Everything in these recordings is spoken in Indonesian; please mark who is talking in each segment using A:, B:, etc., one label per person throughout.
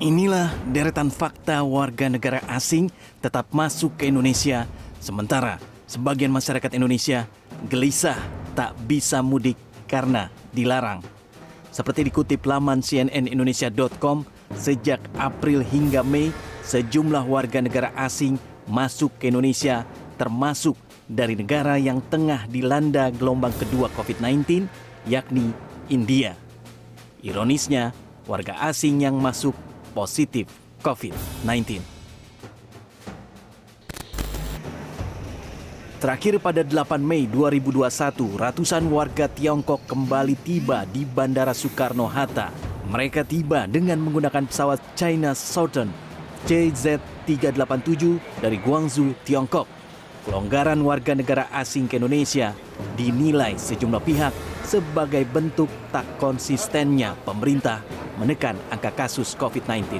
A: Inilah deretan fakta warga negara asing tetap masuk ke Indonesia, sementara sebagian masyarakat Indonesia gelisah tak bisa mudik karena dilarang. Seperti dikutip laman cnnindonesia.com, sejak April hingga Mei, sejumlah warga negara asing masuk ke Indonesia, termasuk dari negara yang tengah dilanda gelombang kedua COVID-19, yakni India. Ironisnya, warga asing yang masuk positif COVID-19. Terakhir pada 8 Mei 2021, ratusan warga Tiongkok kembali tiba di Bandara Soekarno-Hatta. Mereka tiba dengan menggunakan pesawat China Southern CZ387 dari Guangzhou, Tiongkok. Kelonggaran warga negara asing ke Indonesia dinilai sejumlah pihak sebagai bentuk tak konsistennya pemerintah menekan angka kasus COVID-19.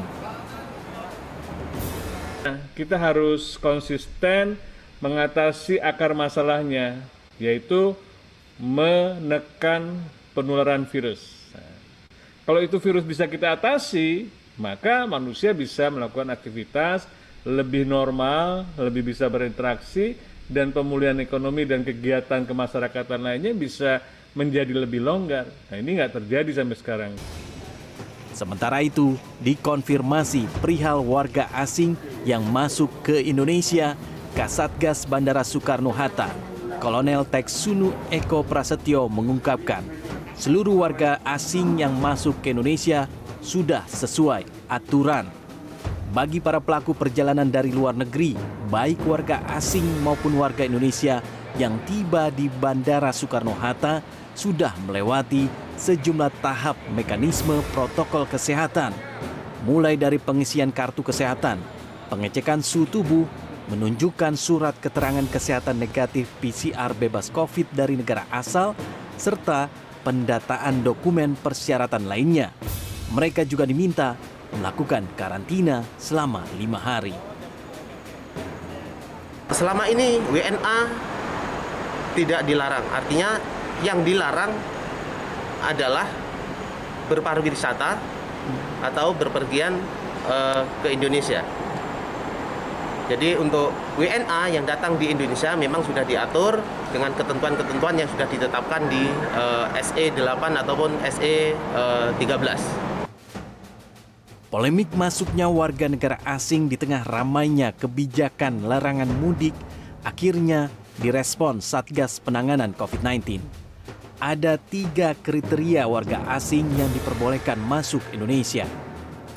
B: Kita harus konsisten mengatasi akar masalahnya, yaitu menekan penularan virus. kalau itu virus bisa kita atasi, maka manusia bisa melakukan aktivitas lebih normal, lebih bisa berinteraksi, dan pemulihan ekonomi dan kegiatan kemasyarakatan lainnya bisa menjadi lebih longgar. Nah ini nggak terjadi sampai sekarang.
A: Sementara itu, dikonfirmasi perihal warga asing yang masuk ke Indonesia, Kasatgas Bandara Soekarno-Hatta, Kolonel Teksunu Eko Prasetyo mengungkapkan, seluruh warga asing yang masuk ke Indonesia sudah sesuai aturan. Bagi para pelaku perjalanan dari luar negeri, baik warga asing maupun warga Indonesia yang tiba di Bandara Soekarno-Hatta sudah melewati sejumlah tahap mekanisme protokol kesehatan, mulai dari pengisian kartu kesehatan, pengecekan suhu tubuh, menunjukkan surat keterangan kesehatan negatif PCR bebas COVID dari negara asal, serta pendataan dokumen persyaratan lainnya. Mereka juga diminta melakukan karantina selama lima hari.
C: Selama ini WNA tidak dilarang, artinya yang dilarang adalah berpariwisata atau berpergian uh, ke Indonesia. Jadi untuk WNA yang datang di Indonesia memang sudah diatur dengan ketentuan-ketentuan yang sudah ditetapkan di uh, SE 8 ataupun SE uh, 13.
A: Polemik masuknya warga negara asing di tengah ramainya kebijakan larangan mudik akhirnya direspon Satgas Penanganan COVID-19 ada tiga kriteria warga asing yang diperbolehkan masuk Indonesia.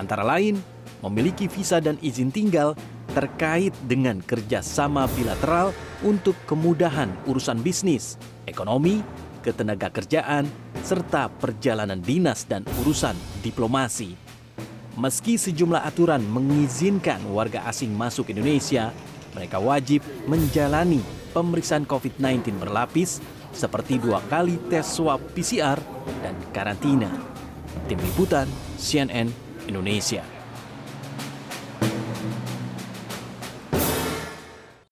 A: Antara lain, memiliki visa dan izin tinggal terkait dengan kerjasama bilateral untuk kemudahan urusan bisnis, ekonomi, ketenaga kerjaan, serta perjalanan dinas dan urusan diplomasi. Meski sejumlah aturan mengizinkan warga asing masuk Indonesia, mereka wajib menjalani pemeriksaan COVID-19 berlapis seperti dua kali tes swab PCR dan karantina. Tim Liputan CNN Indonesia.